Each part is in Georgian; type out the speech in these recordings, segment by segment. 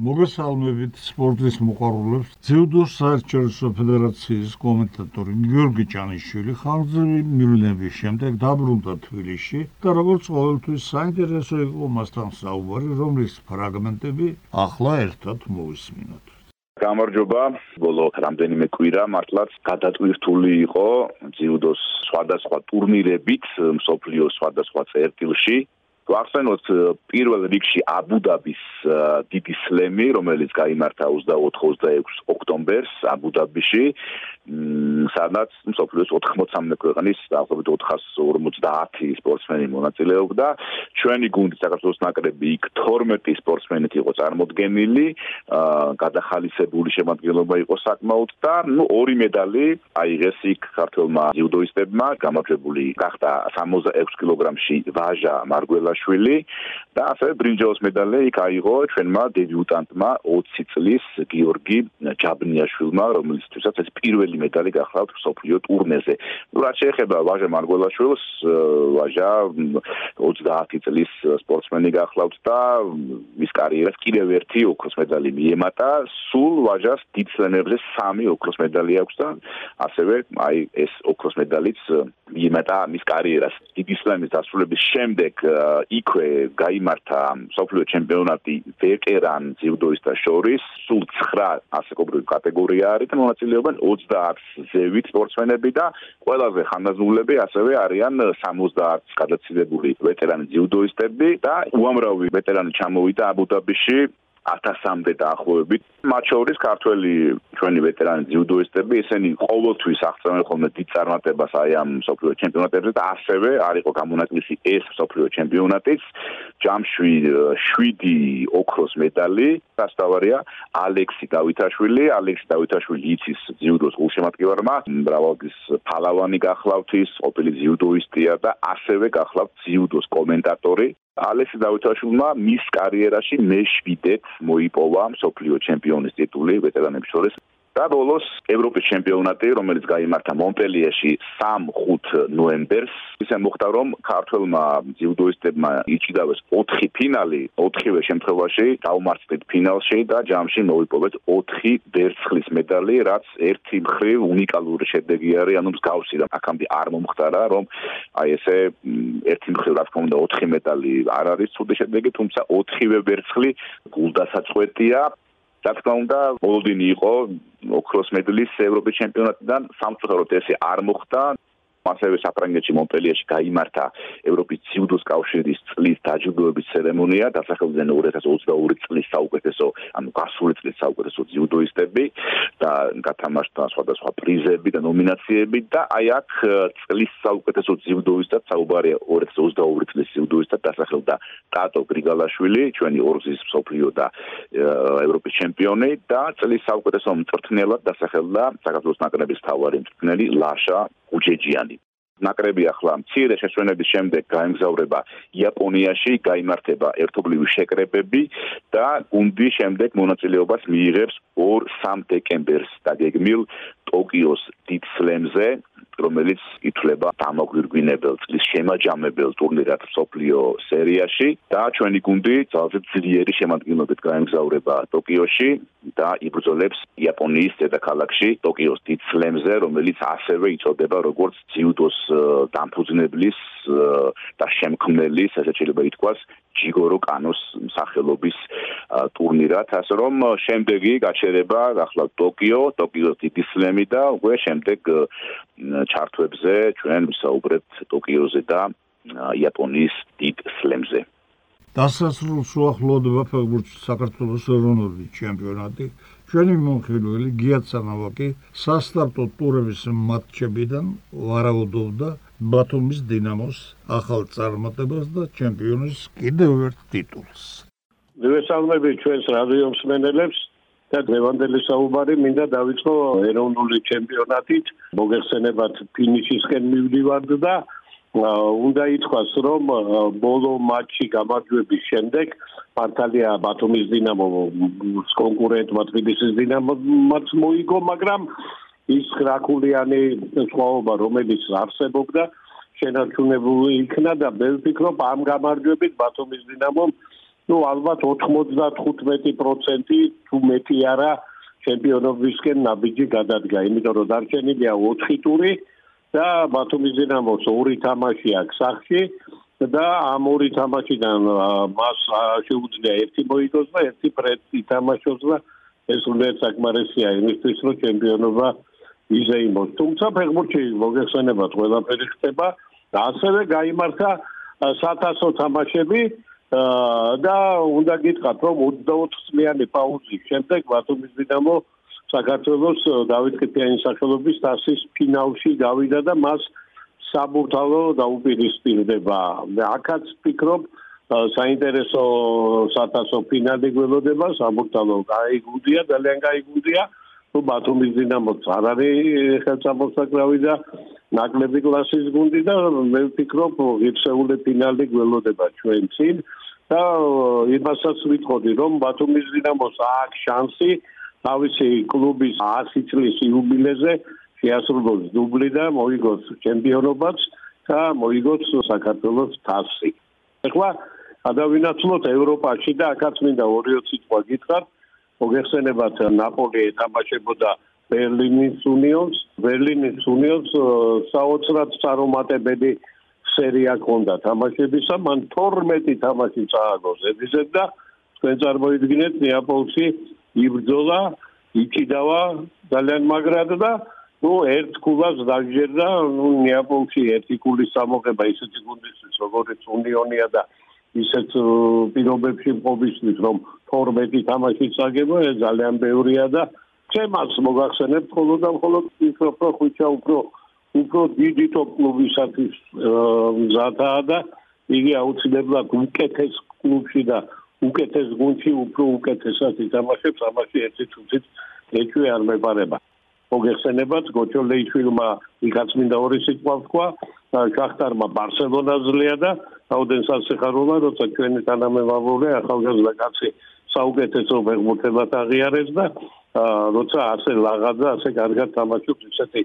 მოგესალმებით სპორტის მოყვარულებს. ძიუდოს საერთაშორისო ფედერაციის კომენტატორი გიორგი ჭანიშვილი ხანგრძლივი მივლინების შემდეგ დაბრუნდა თბილისში და როგორც ყოველთვის საინტერესო იყო მასთან საუბარი, რომლის ფრაგმენტები ახლა ერთად მოვისმინოთ. გამარჯობა. ბოლო რამდენიმე კვირა მართლაც გადატვირთული იყო ძიუდოს სხვადასხვა ტურნირებით, მსოფლიოს სხვადასხვა წერტილში. გვახსენოთ პირველ რიგში აბუდაბის დიდი სლემი, რომელიც გამართა 24-26 ოქტომბერს აბუდაბიში, სადაც მსოფლიოს 93 ქვეყნის დაახლოებით 450 სპორტსმენი მონაწილეობდა. ჩვენი გუნდი საქართველოს ნაკრები იქ 12 სპორტსმენით იყო წარმოდგენილი, გადახალისებული შემადგენლობა იყო საკმაოდ და ნუ ორი მედალი აიღეს იქ ქართველმა იუდოისტებმა, გამარჯვებული გახდა 66 კილოგრამში ვაჟა მარგველა გურიაშვილი და ასევე ბრინჯაოს მედალი იქ აიღო ჩვენმა დებიუტანტმა 20 წლის გიორგი ჯაბნიაშვილმა, რომელისთვისაც ეს პირველი მედალი გახლავთ მსოფლიო ტურნეზე. რაც შეეხება ვაჟა მარგველაშვილს, ვაჟა 30 წლის სპორტსმენი გახლავთ და მის კარიერას კიდევ ერთი ოქროს მედალი მიემატა. სულ ვაჟას დიდ სლემებზე სამი ოქროს მედალი აქვს და ასევე აი ეს ოქროს მედალიც მიემატა მის კარიერას. დიდი სლემის დასრულების შემდეგ იქვე გამართა სოფლიო ჩემპიონატი ვეტერან ძიუდოისტთა შორის. სულ 9 ასაკობრივი კატეგორია არის და მონაწილეობენ 30 ზევით სპორტსმენები და ყველაზე ხანდაზმულები ასევე არიან 70 გადაცილებული ვეტერანი ძიუდოისტები და უამრავი ვეტერანი ჩამოვიდა აბუდაბიში 1000-მდე დაახლოებით. მათ შორის ქართველი ჩვენი ვეტერანი ძიუდოისტები, ესენი ყოველთვის აღწევენ ხოლმე დიდ წარმატებას აი ამ მსოფლიო ჩემპიონატებზე და ასევე არ იყო გამონაკლისი ეს მსოფლიო ჩემპიონატიც. ჯამში 7 ოქროს მედალი, დასტავარია ალექსი დავითაშვილი. ალექსი დავითაშვილი იცის ძიუდოს გულშემატკივარმა, მრავალგის ფალავანი გახლავთ ის, ყოფილი ძიუდოისტია და ასევე გახლავთ ძიუდოს კომენტატორი ალექსი დავითაშვილმა მის კარიერაში მეშვიდეთ მოიპოვა სოფლიო ჩემპიონის ტიტული ვეტერანების შორის და ბოლოს ევროპის ჩემპიონატი, რომელიც გაიმართა მონპელიეში 3-5 ნოემბერს, ისე მოხდა, რომ ქართველმა ძიუდოისტებმა იჭიდავეს 4 ფინალი, 4-ვე შემთხვევაში დაუმარცხდით ფინალში და ჯამში მოიპოვეთ 4 ვერცხლის მედალი, რაც ერთი მხრივ უნიკალური შედეგი არის, ანუ მსგავსი და აქამდე არ მომხდარა, რომ აი ესე ერთი მხრივ რა თქმა უნდა 4 მედალი არ არის ცუდი შედეგი, თუმცა 4-ვე ვერცხლი გულდასაწყვეტია რა თქმა უნდა, მოლოდინი იყო ოქროს მედლის ევროპის ჩემპიონატიდან სამწუხაროდ ესე არ მოხდა. ასევე საფრანგეთში მონპელიეში გამართა ევროპის ძიუდოს კავშირის წლის დაჯილდოების ცერემონია. დასახელდნენ 2022 წლის საუკეთესო ანუ გასული წლის საუკეთესო ძიუდოისტები და გათამაშდა სხვადასხვა პრიზები და ნომინაციები და აი აქ წლის საუკეთესო ძიუდოისტად საუბარია 2022 წლის ძიუდოისტად დასახელდა ტატო გრიგალაშვილი ჩვენი ორგზის სოფლიო და ევროპის ჩემპიონი და წლის საუკეთესო მწვრთნელად დასახელდა საქართველოს ნაკრების თავარი მწვრთნელი ლაშა უჯეჯიანი. ნაკრები ახლა მცირე შესვენების შემდეგ გაემგზავრება იაპონიაში, გამართება ერთობლივი შეკრებები და გუნდი შემდეგ მონაწილეობას მიიღებს 2-3 დეკემბერს დაგეგმილ ტოკიოს დიდ სლემზე, რომელიც ითვლება დამოგვირგვინებელ წლის შემაჯამებელ ტურნირად სოფლიო სერიაში. და ჩვენი გუნდი ძალზედ ძლიერი შემადგენლობით გაემგზავრება ტოკიოში და იბრძოლებს იაპონიის დედაქალაქში ტოკიოს დიდ სლემზე, რომელიც ასევე იწოდება როგორც ძიუდოს დამფუძნებლის და შემქმნელის, ასე შეიძლება ითქვას, ჯიგორო კანოს სახელობის ტურნირად, ასე რომ შემდეგი გაჩერება ახლა ტოკიო, ტოკიოს დიდი სლემი და უკვე შემდეგ ჩარტვებზე ჩვენ ვისაუბრებთ ტოკიოზე და იაპონიის დიდ სლემზე. დასასრულს უახლოვდება ფეხბურთის საქართველოს ეროვნული ჩემპიონატი. ჩვენი მომხილველი გიაცანავაკი სასტარტო ტურების მატჩებიდან ვარაუდობდა ბათუმის დინამოს ახალ წარმატებას და ჩემპიონის კიდევ ერთ ტიტულს. მივესალმები ჩვენს რადიო მსმენელებს და ლევანდელი საუბარი მინდა დავიწყო ეროვნული ჩემპიონატით. მოგეხსენებათ ფინიშისკენ მივდივართ და უნდა ითქვას რომ ბოლო მატჩი გამარჯვების შემდეგ პარტალია ბათუმის დინამო კონკურენტმა თბილისის დინამოც მოიგო მაგრამ ის რაკულიანი სხვაობა რომელიც არსებობდა შენარჩუნებული იქნა და მე ვფიქრობ ამ გამარჯვებით ბათუმის დინამომ ну ალბათ 95% თუ მეტი არა ჩემპიონობისკენ ნაბიჯი გადადგა იმიტომ რომ დარჩენილია 4 ტური და ბათუმის დინამოს ორი თამაში აქვს სახში და ამ ორი თამაშიდან მას შეუძლია ერთი მოიგოს და ერთი პრეტი თამაშობს და ეს უნდა საკმარისია იმისთვის რომ ჩემპიონობა იზეიმოს. თუმცა ფეხბურთში მოგეხსენებათ ყველაფერი ხდება და ასევე გამართა სათასო თამაშები და უნდა გითხრათ რომ 24 წლიანი პაუზის შემდეგ ბათუმის დინამო საქართველოს დავით ყიფიანის სახელობის თასის ფინალში გავიდა და მას საბურთალო დაუპირისპირდება. და აქაც ვფიქრობ საინტერესო სათასო ფინალი გველოდება, საბურთალო გაიგუდია, ძალიან გაიგუდია. თუ ბათუმის დინამოც არ არის ხელსამოსაკრავი და ნაკლები კლასის გუნდი და მე ვფიქრობ ღირსეული ფინალი გველოდება ჩვენ წინ და იმასაც ვიტყოდი რომ ბათუმის დინამოს აქვს შანსი თავისი კლუბის 100 წლის იუბილეზე შეასრულოს დუბლი და მოიგოს ჩემპიონობაც და მოიგოს საქართველოს თასი. ახლა გადავინაცვლოთ ევროპაში და აქაც მინდა 2-20 სიტყვა გითხრათ. მოგეხსენებათ ნაპოლი ეთამაშებოდა ბერლინის უნიონს, ბერლინის უნიონს საოცრად წარუმატებელი სერია ჰქონდა თამაშებისა, მან 12 თამაში წააგო ზედიზედ და თქვენ წარმოიდგინეთ ნეაპოლში იბრძოლა, იქიდავა ძალიან მაგრად და ну ერთ კლუბს დაგჯერდა ну ნეაპოლში ერთი კლუბის სამოგება ისეთი გუნდისთვის როგორც უნიონია და ისეთ პირობებში მყოფისთვის რომ 12 თამაში წაგება ეს ძალიან ბევრია და ჩემს მოგახსენებ ხოლმე და ხოლმე ვფიქრობ რომ ხუჩა უფრო უფრო დიდი ტოპ კლუბისათვის მზადაა და იგი აუცილებლად უკეთეს კლუბში და უკეთეს გუნდში უფრო უკეთესად ითამაშებს ამაში ერთი თუთით ეჭვი არ მეპარება მოგეხსენებათ გოჩოლეიშვილმა იქაც მინდა ორი სიტყვა თქვა შახტარმა ბარსელონა ზლია და აუდენ სასიხარულა როცა ჩვენი თანამემამულე ახალგაზრდა კაცი საუკეთესო ფეხბურთელად აღიარეს და როცა ასე ლაღადა ასე კარგად თამაშობს ისეთი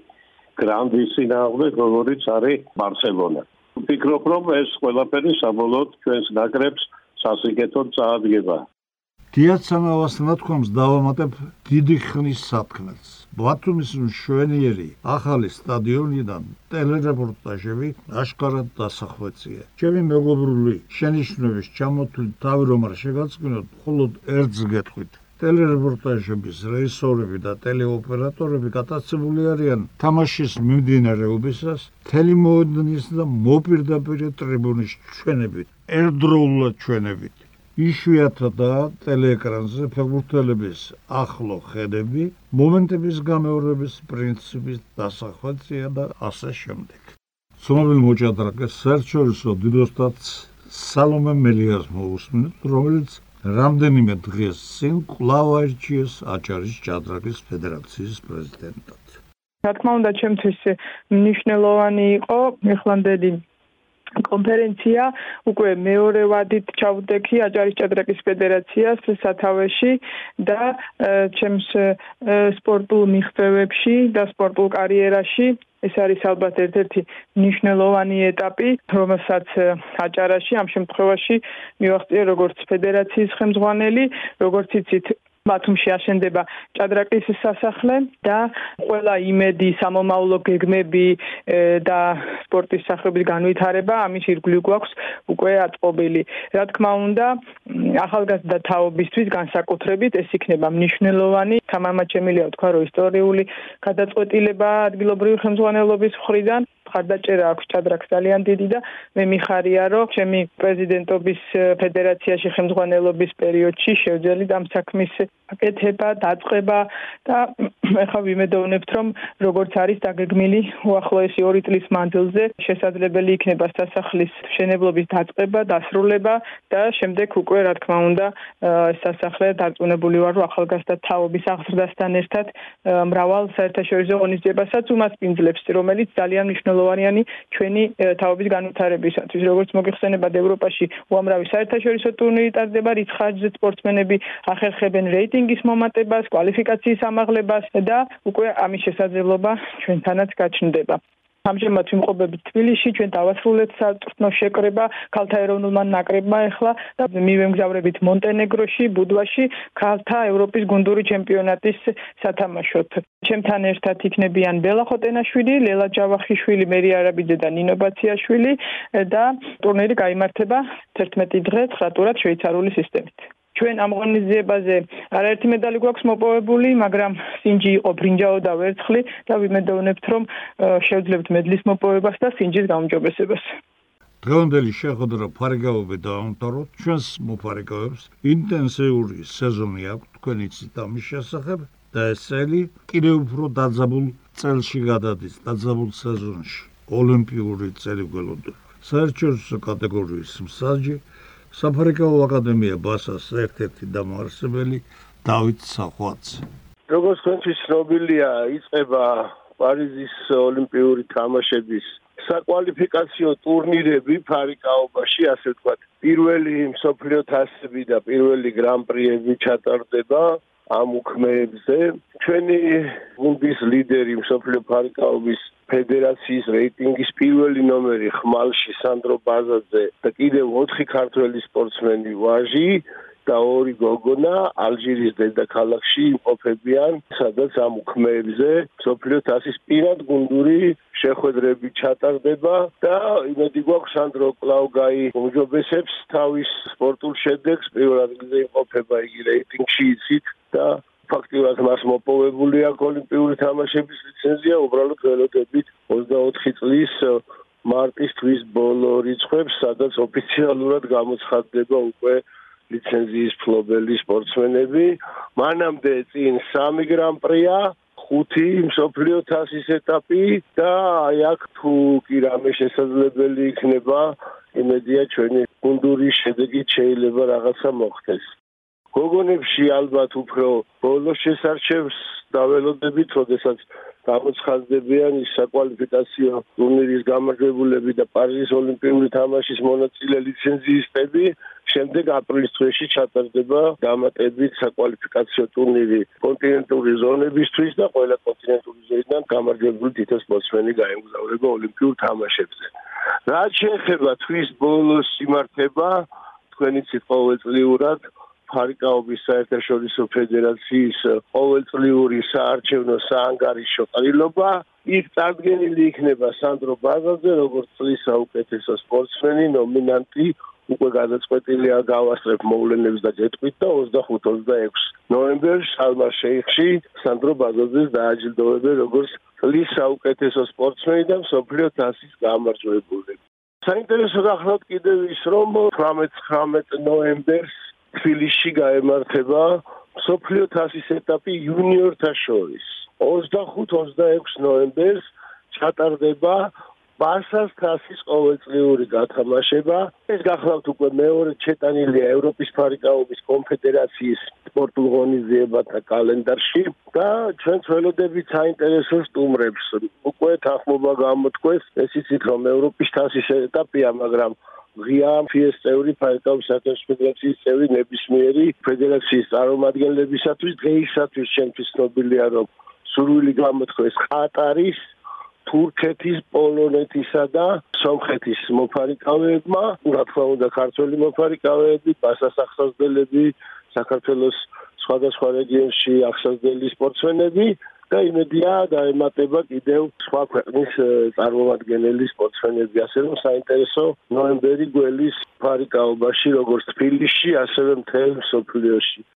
გრანდის სინააღმდეგ როგორიც არის ბარსელონა ვფიქრობ რომ ეს ყველაფერი საბოლოოდ ჩვენს ნაკრებს სასიკეთოდ წაადგება დიაცამავას ნათქვამს დავამატებ დიდი ხნის სათქმელს. ბათუმის მშვენიერი ახალი სტადიონიდან ტელერეპორტაჟები აშკარად დასახვეწია. ჩემი მეგობრული შენიშვნების ჩამოთვლით თავი რომ არ შეგაწყინოთ, მხოლოდ ერთს გეტყვით. ტელერეპორტაჟების რეჟისორები და ტელეოპერატორები გატაცებული არიან თამაშის მიმდინარეობისას, თელემოდნის და მოპირდაპირე ტრიბუნის ჩვენებით, ერთდროულად ჩვენებით. იშვიათადაა ტელეეკრანზე ფეხბურთელების ახლო ხედები, მომენტების გამეორების პრინციპის დასახვეწია და ასე შემდეგ. ცნობილ მოჭადრაკეს საერთაშორისო დიდოსტატ სალომე მელიას მოусმინეთ, რომელიც რამდენიმე დღეს წინ კვლავ აირჩიეს აჭარის ჭადრაკის ფედერაციის პრეზიდენტად. რა თქმა უნდა, ჩემთვის მნიშვნელოვანი იყო ეხლანდელი კონფერენცია უკვე მეორე ვადით ჩავდექი აჭარის ჭადრაკის ფედერაციას სათავეში და ჩემს სპორტულ მიღწევებში და სპორტულ კარიერაში. ეს არის ალბათ ერთ-ერთი მნიშვნელოვანი ეტაპი, რომელსაც აჭარაში ამ შემთხვევაში მივახციე როგორც ფედერაციის ხელმძღვანელი, როგორც იცით ბათუმში აშენდება ჭადრაკის სასახლე და ყველა იმედი სამომავლო გეგმები და სპორტის სახების განვითარება ამის ირგვლივ გვაქვს უკვე აწყობილი. რა თქმა უნდა, ახალგაზრდა თაობისთვის განსაკუთრებით ეს იქნება მნიშვნელოვანი თამამაჩემილია თქვა რომ ისტორიული გადაწყვეტილება ადგილობრივი ხელმძღვანელობის მხრიდან ხარდაჭერა აქვს ჭადრაკს ძალიან დიდი და მე მიხარია რომ ჩემი პრეზიდენტობის ფედერაციაში ხელმძღვანელობის პერიოდში შევძელი ამ საქმის აკეთება, დაწყება და ახლა ვიმედოვნებთ რომ როგორც არის დაგეგმილი უახლოესი 2 წლის მანძილზე შესაძლებელი იქნება სასახლის მშენებლობის დაწყება, დასრულება და შემდეგ უკვე რა თქმა უნდა სასახლე დარწმუნებული ვარ რომ ახალგაზრდა თაობის აღზრდასთან ერთად მრავალ საერთაშორისო ღონისძიებასაც უმასპინძლებს რომელიც ძალიან მნიშვნელოვანია მნიშვნელოვანი ჩვენი თაობის განვითარებისათვის. როგორც მოგეხსენებათ, ევროპაში უამრავი საერთაშორისო ტურნირი ტარდება, რიცხაჯზე სპორტსმენები ახერხებენ რეიტინგის მომატებას, კვალიფიკაციის ამაღლებას და უკვე ამის შესაძლებლობა ჩვენთანაც გაჩნდება. ამჟამად ვიმყოფებით თბილისში, ჩვენ დავასრულეთ საწვრთნო შეკრება ქალთა ეროვნულმა ნაკრებმა ახლა და მივემგზავრებით მონტენეგროში, ბუდვაში ქალთა ევროპის გუნდური ჩემპიონატის სათამაშოდ. ჩემთან ერთად იქნებიან ბელა ხოტენაშვილი, ლელა ჯავახიშვილი, მერი არაბიძე და ნინო ბაციაშვილი და ტურნირი გამართება 11 დღე 9 ტურად შვეიცარიული სისტემით. ჩვენ ამ ორგანიზებაზე არაერთი მედალი გვაქვს მოპოვებული, მაგრამ სინჯი იყო ბრინჯაო და ვერცხლი და ვიმედოვნებთ, რომ შევძლებთ მედლის მოპოვებას და სინჯის გაუმჯობესებას. დღევანდელი შეხვედრა ფარიგაობე დაამთავროთ. ჩვენს მოფარიგაებს ინტენსიური სეზონი აქვს, თქვენ იცით ამის შესახებ და ეს წელი კიდევ უფრო დაძაბულ წელში გადადის, დაძაბულ სეზონში. ოლიმპიური წელი გველოდება. საერთაშორისო კატეგorიის მსაჯი საფრიკაო აკადემია ბასას ერთ-ერთი დამაარსებელი დავით სახვაც. როგორც თქვენთვის ცნობილია, იწება პარიზის ოლიმპიური თამაშების საკვალიფიკაციო ტურნირები ფარიკაობაში, ასე ვთქვათ. პირველი მსოფლიო თასები და პირველი გრან-პრიები ჩატარდება ამ უქმეებზე. ჩვენი გუნდის ლიდერი მსოფლიო ფარიკაობის ფედერაციის რეიტინგის პირველი ნომერი ხმალში სანდრო ბაზაძე და კიდევ 4 ქართველი სპორტსმენი ვაჟი და ორი გოგონა ალჟირის დედაქალაქში იმყოფებიან, სადაც ამ უქმეებზე სოფლიო თასის პირად გუნდური შეხვედრები ჩატარდება და იმედი გვაქვს სანდრო კლაუგაი უმჯობესებს თავის სპორტულ შედეგს პირველ ადგილზე იმყოფება იგი რეიტინგში იცით და ფაქტიურად მას მოპოვებული აქვს ოლიმპიური თამაშების ლიცენზია, უბრალოდ ველოდებით 24 წლის მარტის თვის ბოლო რიცხვებს, სადაც ოფიციალურად გამოცხადდება უკვე ლიცენზიის ფლობელი სპორტსმენები. მანამდე წინ 3 გრან-პრია, 5 მსოფლიო თასის ეტაპი და აი აქ თუ კი რამე შესაძლებელი იქნება, იმედია ჩვენი გუნდური შედეგი შეიძლება რაღაცა მოხდეს. გოგონებში ალბათ უფრო ბოლო შესარჩევს დაველოდებით, როდესაც გამოცხადდებიან ის საკვალიფიკაციო ტურნირის გამარჯვებულები და პარიზის ოლიმპიური თამაშის მონაწილე ლიცენზიისტები. შემდეგ აპრილის თვეში ჩატარდება დამატებით საკვალიფიკაციო ტურნირი კონტინენტური ზონებისთვის და ყველა კონტინენტური ზონიდან გამარჯვებული თითო სპორტსმენი გაემგზავრება ოლიმპიურ თამაშებზე. რაც შეეხება თვის ბოლოს იმართება თქვენი ცით ყოველწლიურად ფარიკაობის საერთაშორისო ფედერაციის ყოველწლიური საარჩევნო საანგარიშო ყრილობა იქ წარდგენილი იქნება სანდრო ბაზაძე როგორც წლის საუკეთესო სპორტსმენი ნომინანტი უკვე გადაწყვეტილია გავასწრებ მოვლენებს და გეტყვით და 25-26 ნოემბერს ალმა შეიხში სანდრო ბაზაძეს დააჯილდოვებენ როგორც წლის საუკეთესო სპორტსმენი და მსოფლიო თასის გამარჯვებული. საინტერესო გახლავთ კიდევ ის რომ 18-19 ნოემბერს თბილისში გამართება სოფლიო თასის ეტაპი იუნიორთა შორის. 25-26 ნოემბერს ჩატარდება ბასას თასის ყოველწლიური გათამაშება. ეს გახლავთ უკვე მეორე ჩეტანილია ევროპის ფარიკაობის კონფედერაციის სპორტულ ღონისძიებათა კალენდარში და ჩვენ ცველოდებით საინტერესო სტუმრებს. უკვე თანხმობა გამოთქვეს ეს იცით რომ ევროპის თასის ეტაპია მაგრამ ღია ფიეს წევრი ფაიტავის საერთაშორისო წევრი ნებისმიერი ფედერაციის წარმომადგენლებისათვის დღეისათვის ჩემთვის ცნობილია რომ სურვილი გამოთქვეს ყატარის თურქეთის, პოლონეთისა და სომხეთის მოფარიკავეებმა, რა თქმა უნდა, ქართველი მოფარიკავეები, ბასასახსოვდელები, საქართველოს სხვადასხვა რეგიონში ახსოვდელი სპორტსმენები და იმედია დაემატება კიდევ სხვა ქვეყნის წარმომადგენელი სპორტსმენები, ასე რომ საინტერესო ნოემბერი გველის ფარიკაობაში, როგორც თბილისში, ასევე მთელ სოფლიოში.